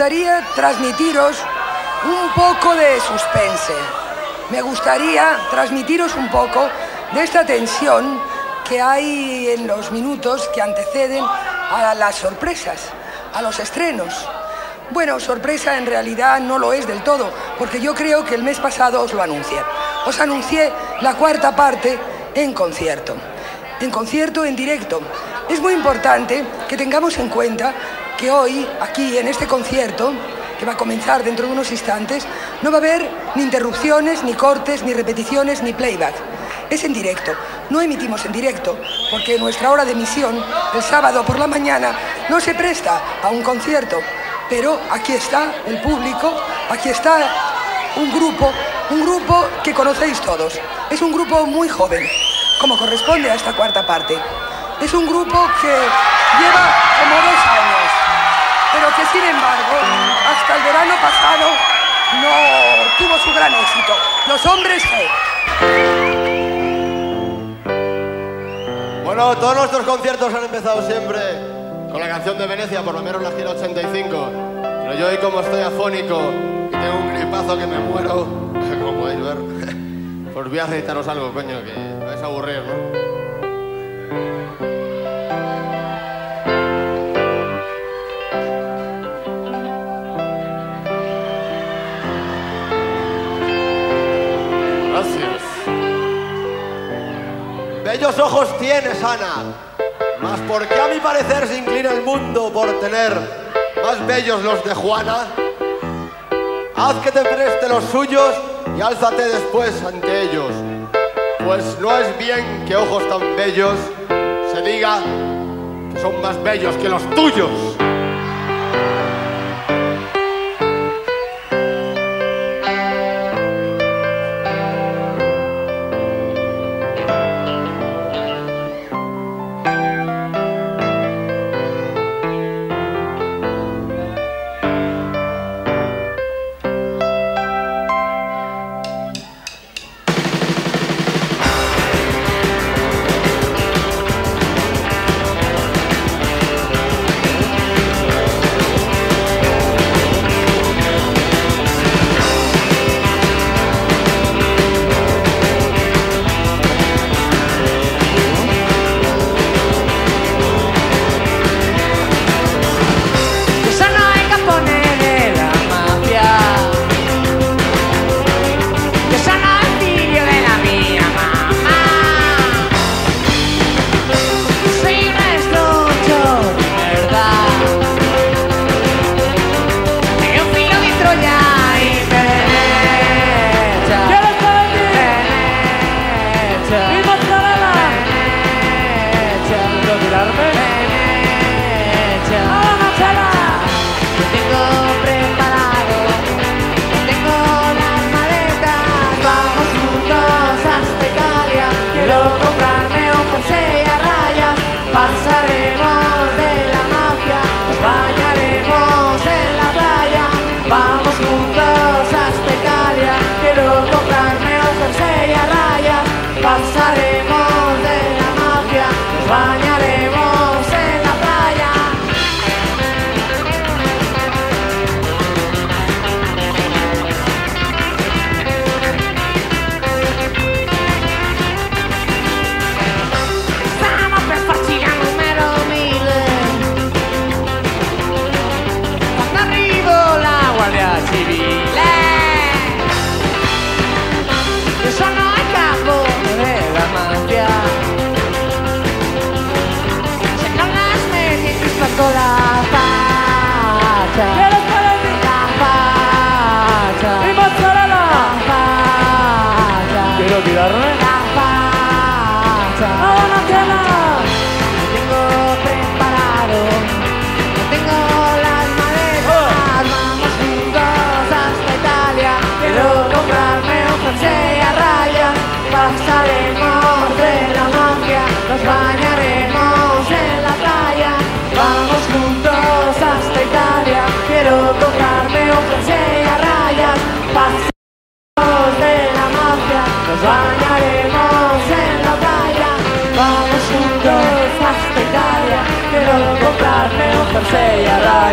gustaría transmitiros un poco de suspense. Me gustaría transmitiros un poco de esta tensión que hay en los minutos que anteceden a las sorpresas, a los estrenos. Bueno, sorpresa en realidad no lo es del todo, porque yo creo que el mes pasado os lo anuncié. Os anuncié la cuarta parte en concierto. En concierto en directo. Es muy importante que tengamos en cuenta que hoy, aquí en este concierto, que va a comenzar dentro de unos instantes, no va a haber ni interrupciones, ni cortes, ni repeticiones, ni playback. Es en directo. No emitimos en directo porque nuestra hora de emisión, el sábado por la mañana, no se presta a un concierto. Pero aquí está el público, aquí está un grupo, un grupo que conocéis todos. Es un grupo muy joven, como corresponde a esta cuarta parte. Es un grupo que lleva como dos años, pero que sin embargo, hasta el verano pasado, no tuvo su gran éxito. Los hombres. Bueno, todos nuestros conciertos han empezado siempre con la canción de Venecia, por lo menos la gira 85. Pero yo hoy como estoy afónico y tengo un gripazo que me muero, como podéis ver, pues voy a recitaros algo, coño, que vais a aburrir, ¿no? Bellos ojos tienes, Ana. Mas ¿por qué a mi parecer se inclina el mundo por tener más bellos los de Juana? Haz que te preste los suyos y álzate después ante ellos. Pues no es bien que ojos tan bellos se diga que son más bellos que los tuyos.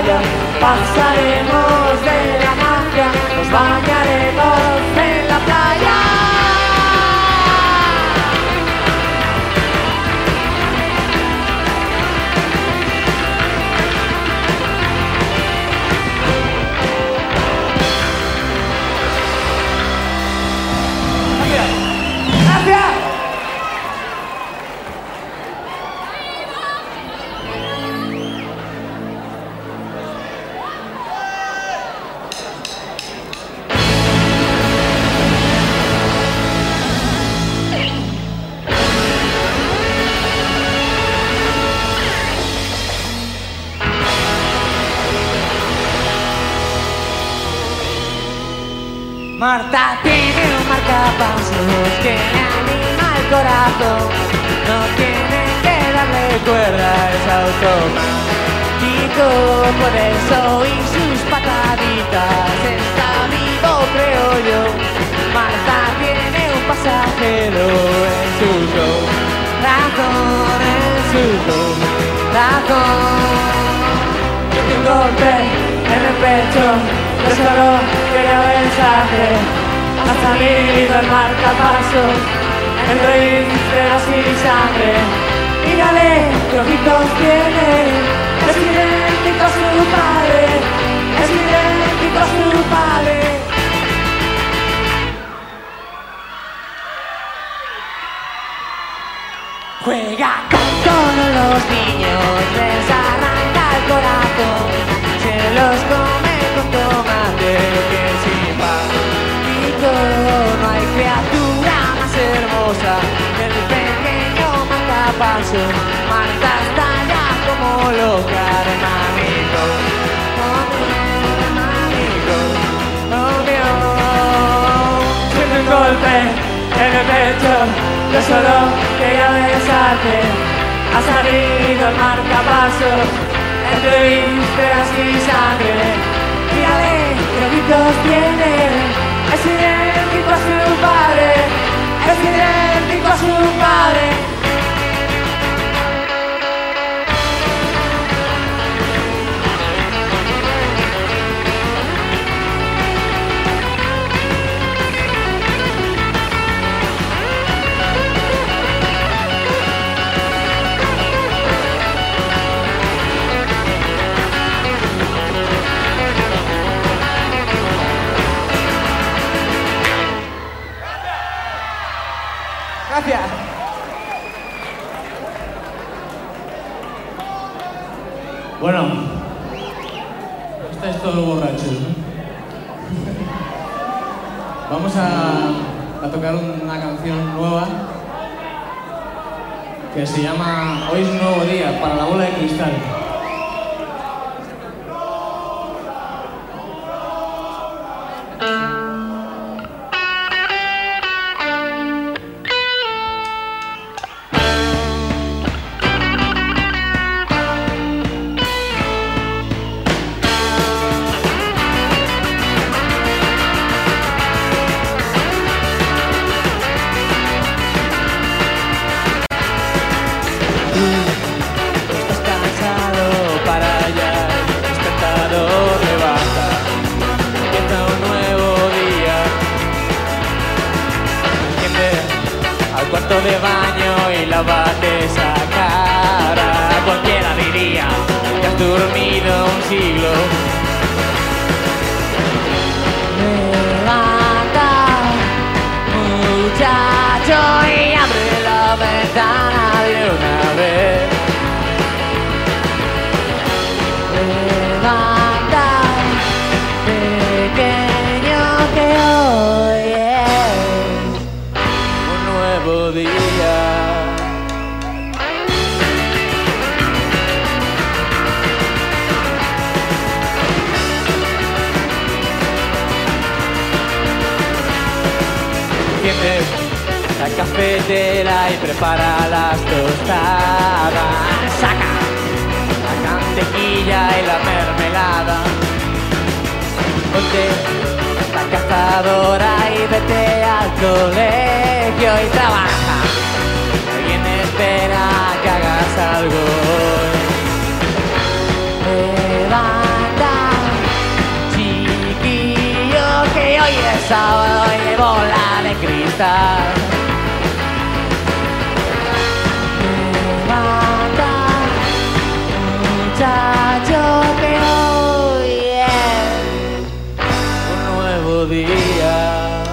Jersey a raya. Pasaremos de la magia, nos bañaremos Ha salido el marcapasos, el rey la sin sangre. Mírale, qué ojitos tiene, es idéntico a su padre, es idéntico a su padre. Juega con los niños, les arranca el corazón, Marta está ya como loca de mamito. Oh, mi mamito, oh, mi oh. Siento un golpe en el pecho, yo solo quería besarte. Ha salido el marcapasos, entre vísceras y sangre. Mírale, qué ojitos tiene, es idéntico a su padre, es idéntico a su padre. Que se llama cafetera y prepara las tostadas. Saca la mantequilla y la mermelada. Ponte la cazadora y vete al colegio y trabaja. Alguien espera que hagas algo. Levanta, chiquillo, que hoy es sábado y bola de cristal. día.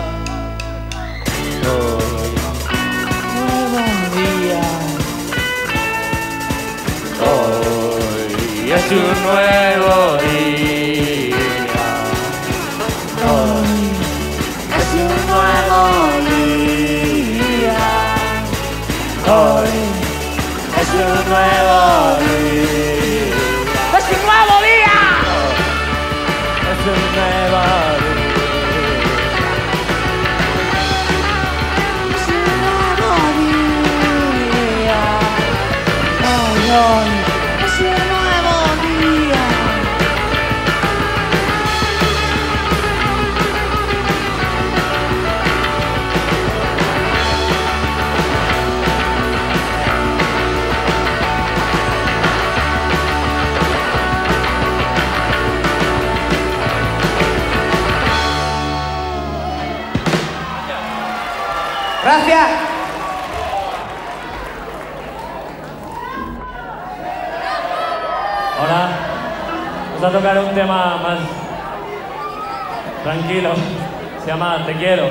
Hoy, nuevo día. Hoy es un nuevo día. Hoy es un nuevo día. Hoy es un nuevo on. tocar un tema más tranquilo. Se llama Te quiero.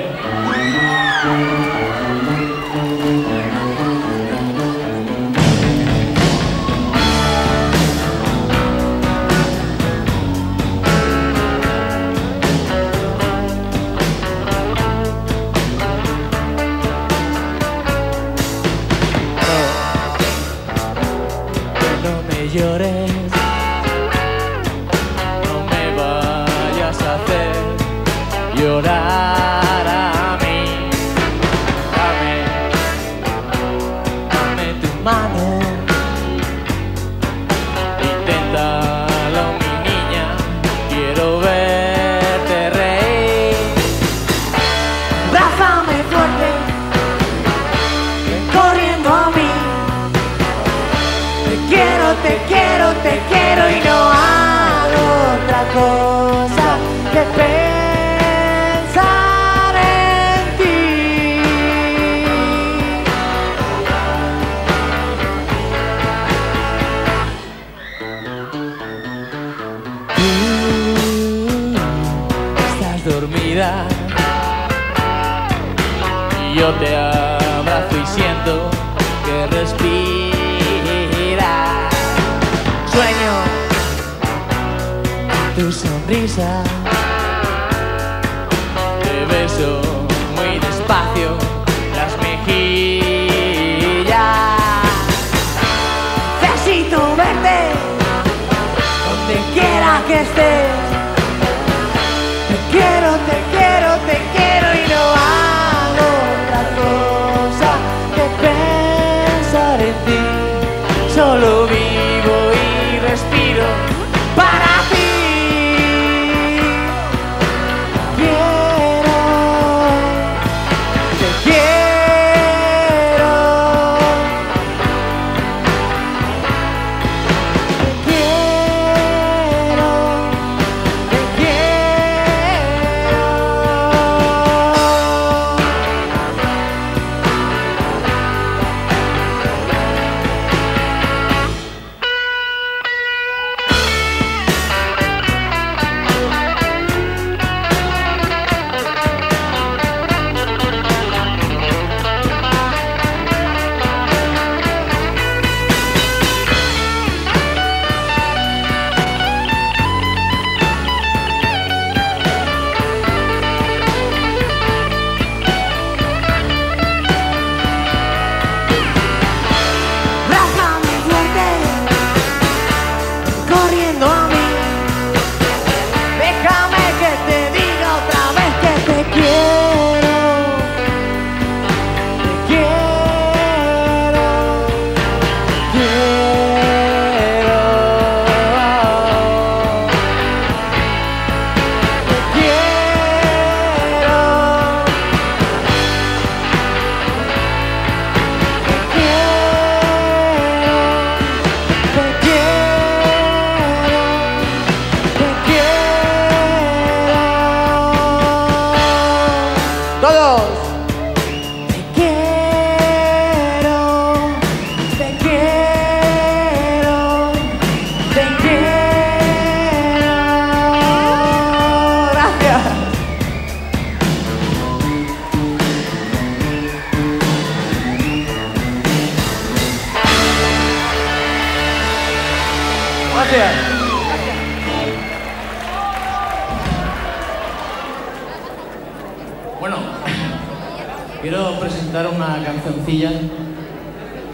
Quiero presentar una cancioncilla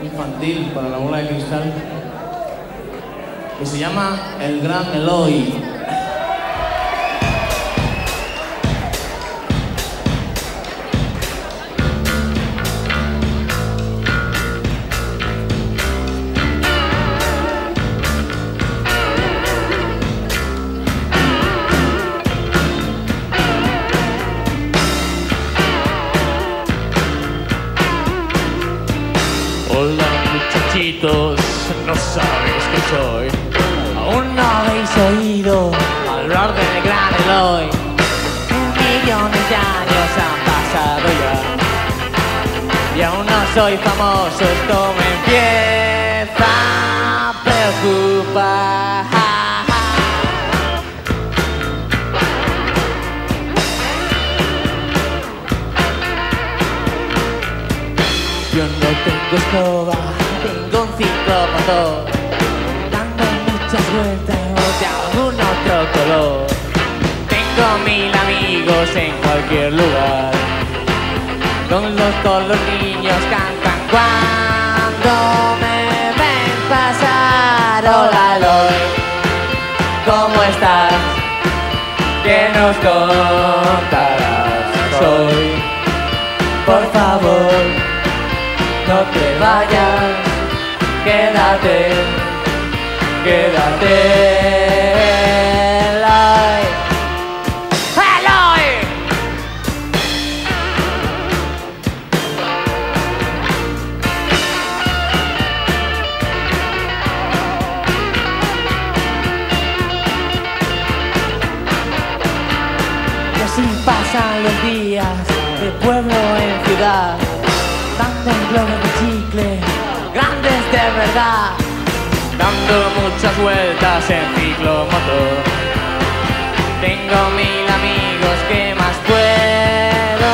infantil para la bola de cristal que se llama El Gran Eloy. Soy famoso, esto me empieza a preocupar. Yo no tengo escoba, tengo un ciclomotor Dando muchas vueltas de algún otro color. Tengo mil amigos en cualquier lugar Con los, todos los niños cantan cuando me ven pasar Hola Eloy, ¿cómo estás? ¿Qué nos contarás hoy? Por favor no te vayas, quédate, quédate. Dando muchas vueltas en ciclomotor. Tengo mil amigos, ¿qué más puedo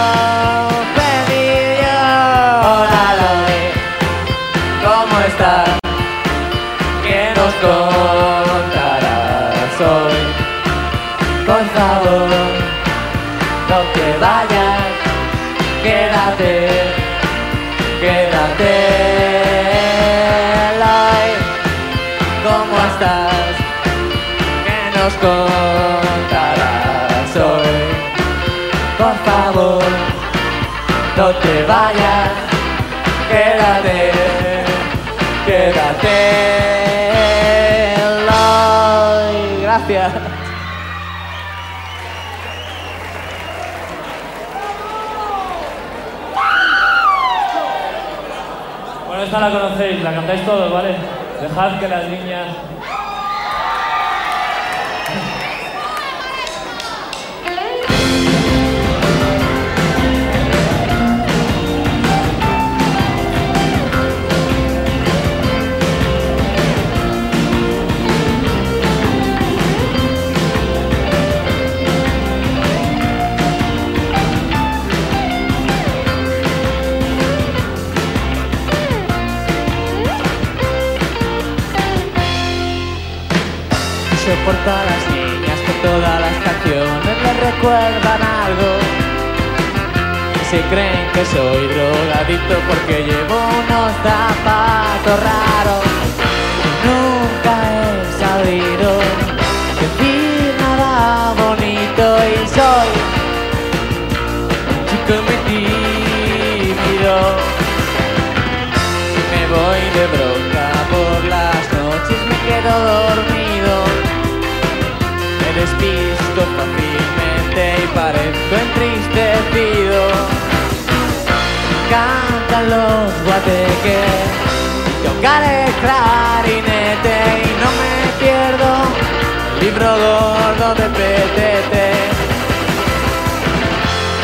pedir yo? Hola, Eloy, ¿cómo estás? ¿Qué nos contarás hoy? Por favor, no te vayas, quédate quédate nos contarás hoy? Por favor, no te vayas, quédate, quédate Eloy. Gracias. Bueno, esta la conocéis, la cantáis todos, ¿vale? Dejad que las niñas... por todas las niñas que todas las canciones les recuerdan algo. Y se creen que soy drogadicto porque llevo unos zapatos raros. Nunca he sabido decir nada bonito y soy un chico muy. Me voy de bronca por las noches, me quedo dormido. Me despisto fácilmente y parezco entristecido. Cantan los guateques, tocaré clarinete y no me pierdo libro gordo de petete.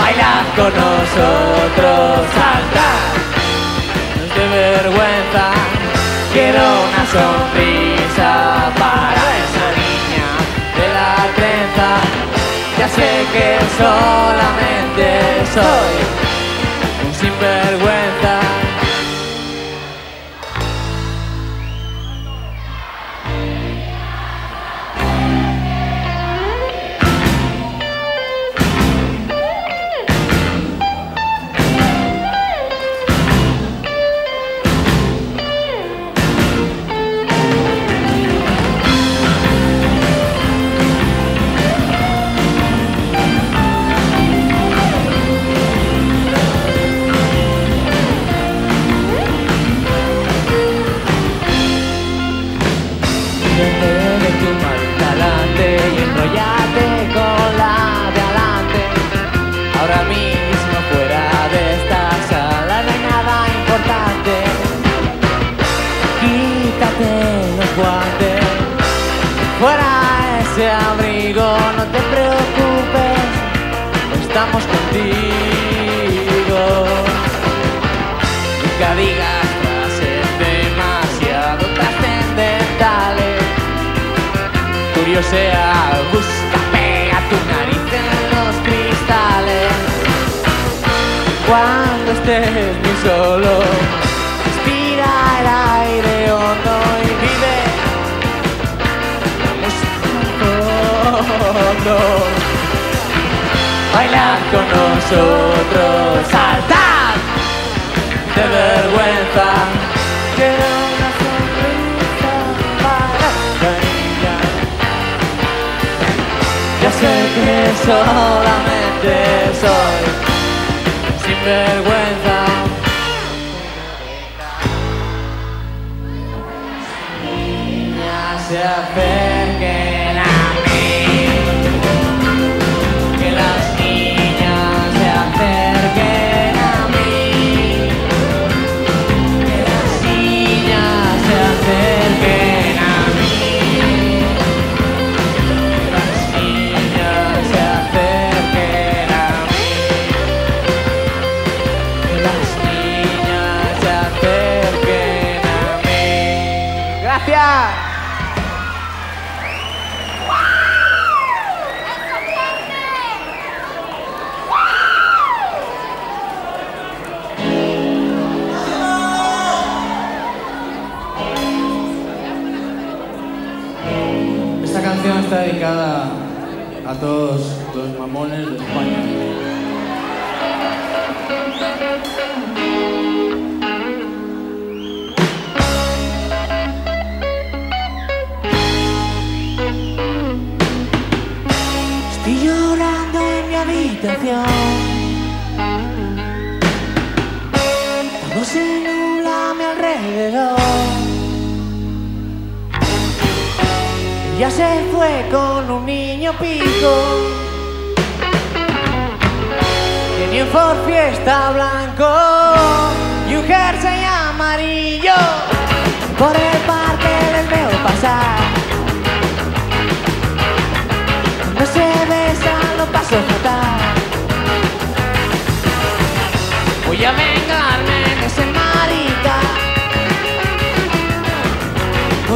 Bailad con nosotros, saltad no es de vergüenza. Quiero una sonrisa para sé que solamente soy un sinvergüenza. Nunca digas frases demasiado trascendentales. Curiosea, busca, pega tu nariz en los cristales. Cuando estés muy solo, respira el aire hondo y vive la música fondo. Bailad con nosotros, saltad de vergüenza. Quiero una sonrisa para la niña. Ya sé que solamente soy sin vergüenza. Niñas se acerquen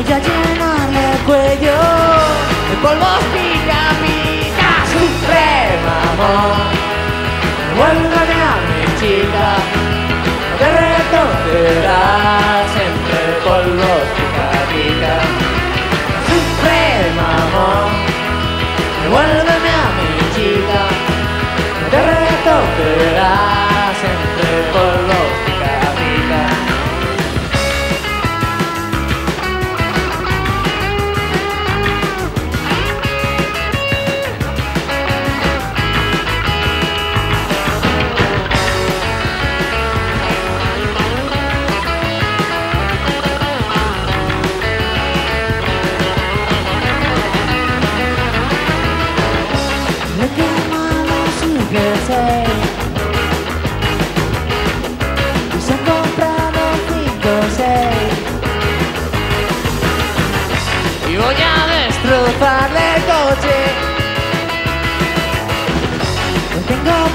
Voy a llenarle el cuello de polvos pica pica. Suprema amor, vuélveme a mi chica. De reconocerá siempre polvos pica pica. Suprema amor. Devuélveme a mi chica, no te recogerá siempre por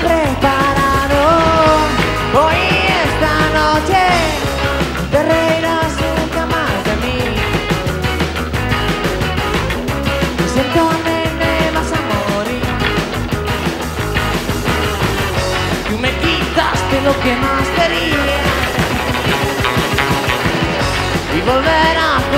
preparado. Hoy esta noche Te reirás nunca más de mí. Lo siento, nene, vas a morir Tú me quitaste lo que más quería. Y volverás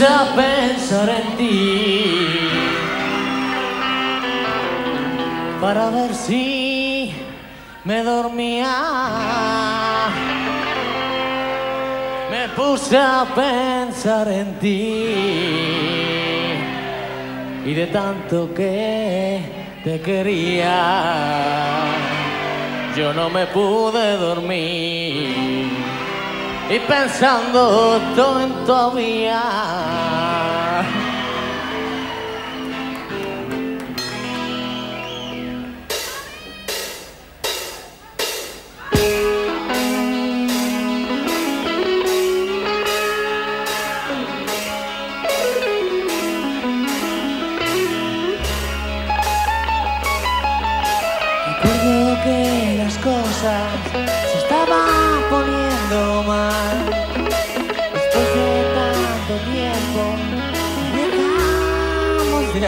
puse a pensar en ti. Para ver si me dormía. Me puse a pensar en ti. Y de tanto que te quería, yo no me pude dormir y pensando todo en todavía. Recuerdo que las cosas se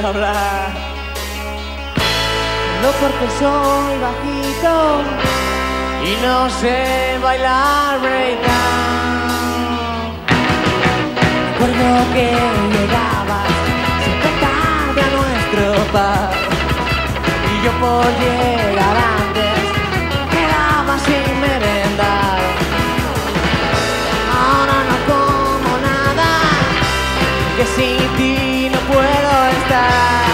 hablar. Solo porque soy bajito y no sé bailar breakdown. Recuerdo que llegabas siempre tarde a nuestro bar y yo por llegar antes quedaba sin merendar. Ahora no como nada, que sin ti no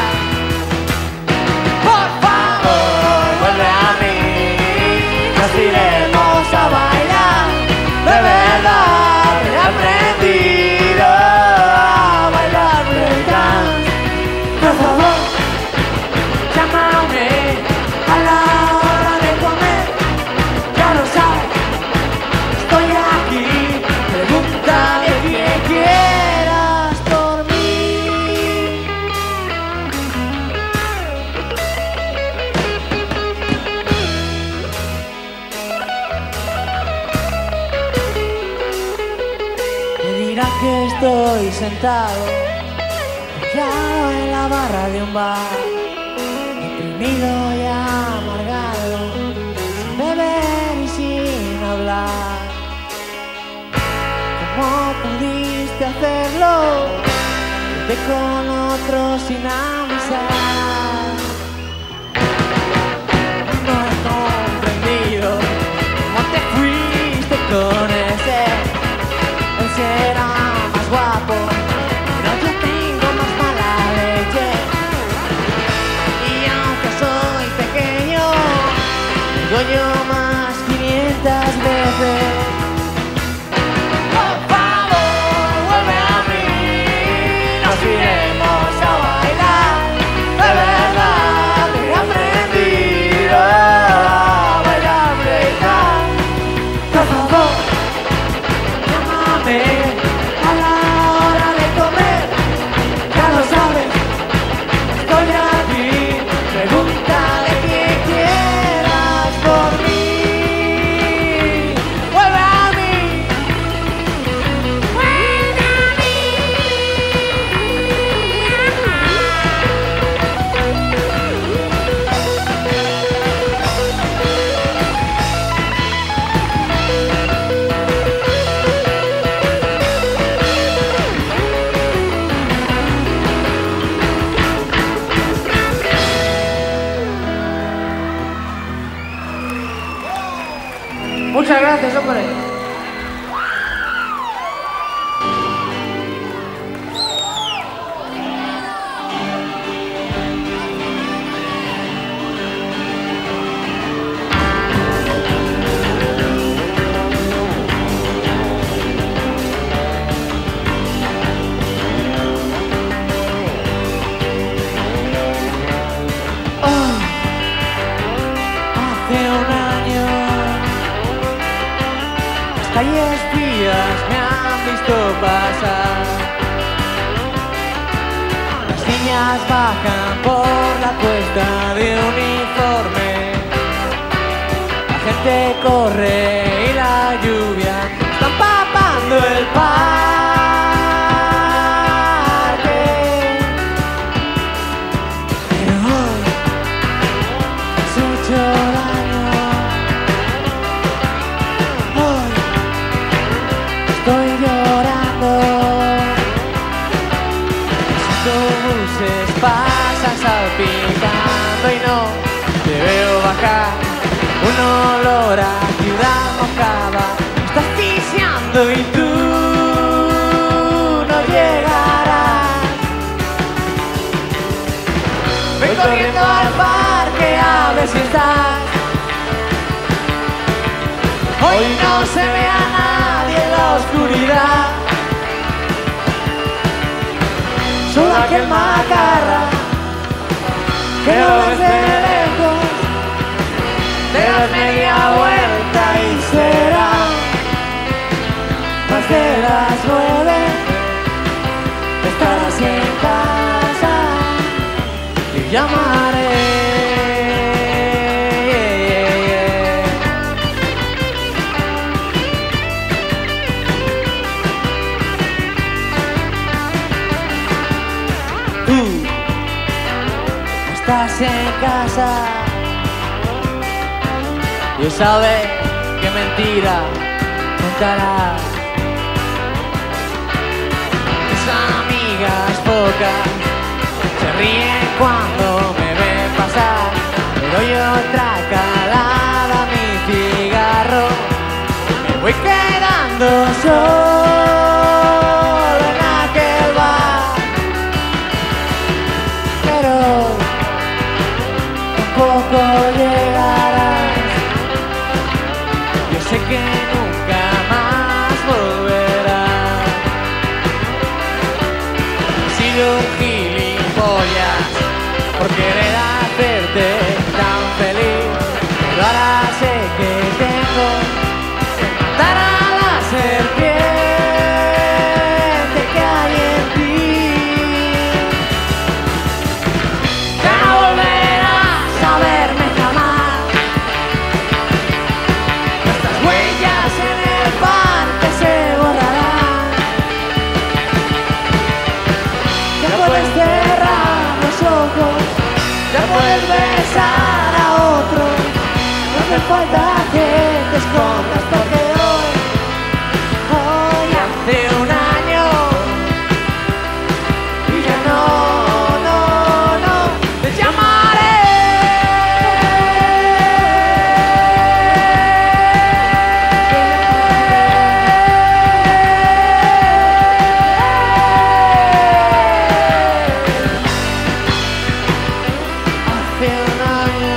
estoy sentado ya en la barra de un bar, deprimido y amargado, sin beber y sin hablar. ¿Cómo pudiste hacerlo? Vete con otro sin avisar. Hace un año calles frías me han visto pasar. Las niñas bajan por la cuesta de uniforme. La gente corre y la lluvia está empapando el parque. Olor a ciudad mojada está asfixiando y tú no llegarás. Ven corriendo al parque a ver si estás. Hoy no se ve a nadie en la oscuridad. Solo aquel macarra que no ves de lejos. Te das media vuelta y será más de las nueve. Estarás en casa y llamaré. Estás en casa y sabes qué mentira contarás. Tus amigas pocas se ríen cuando me ven pasar, pero yo otra calada a mi cigarro me voy quedando solo cosas porque hoy, hoy hace un año y ya no, no, no te llamaré. Hace un año.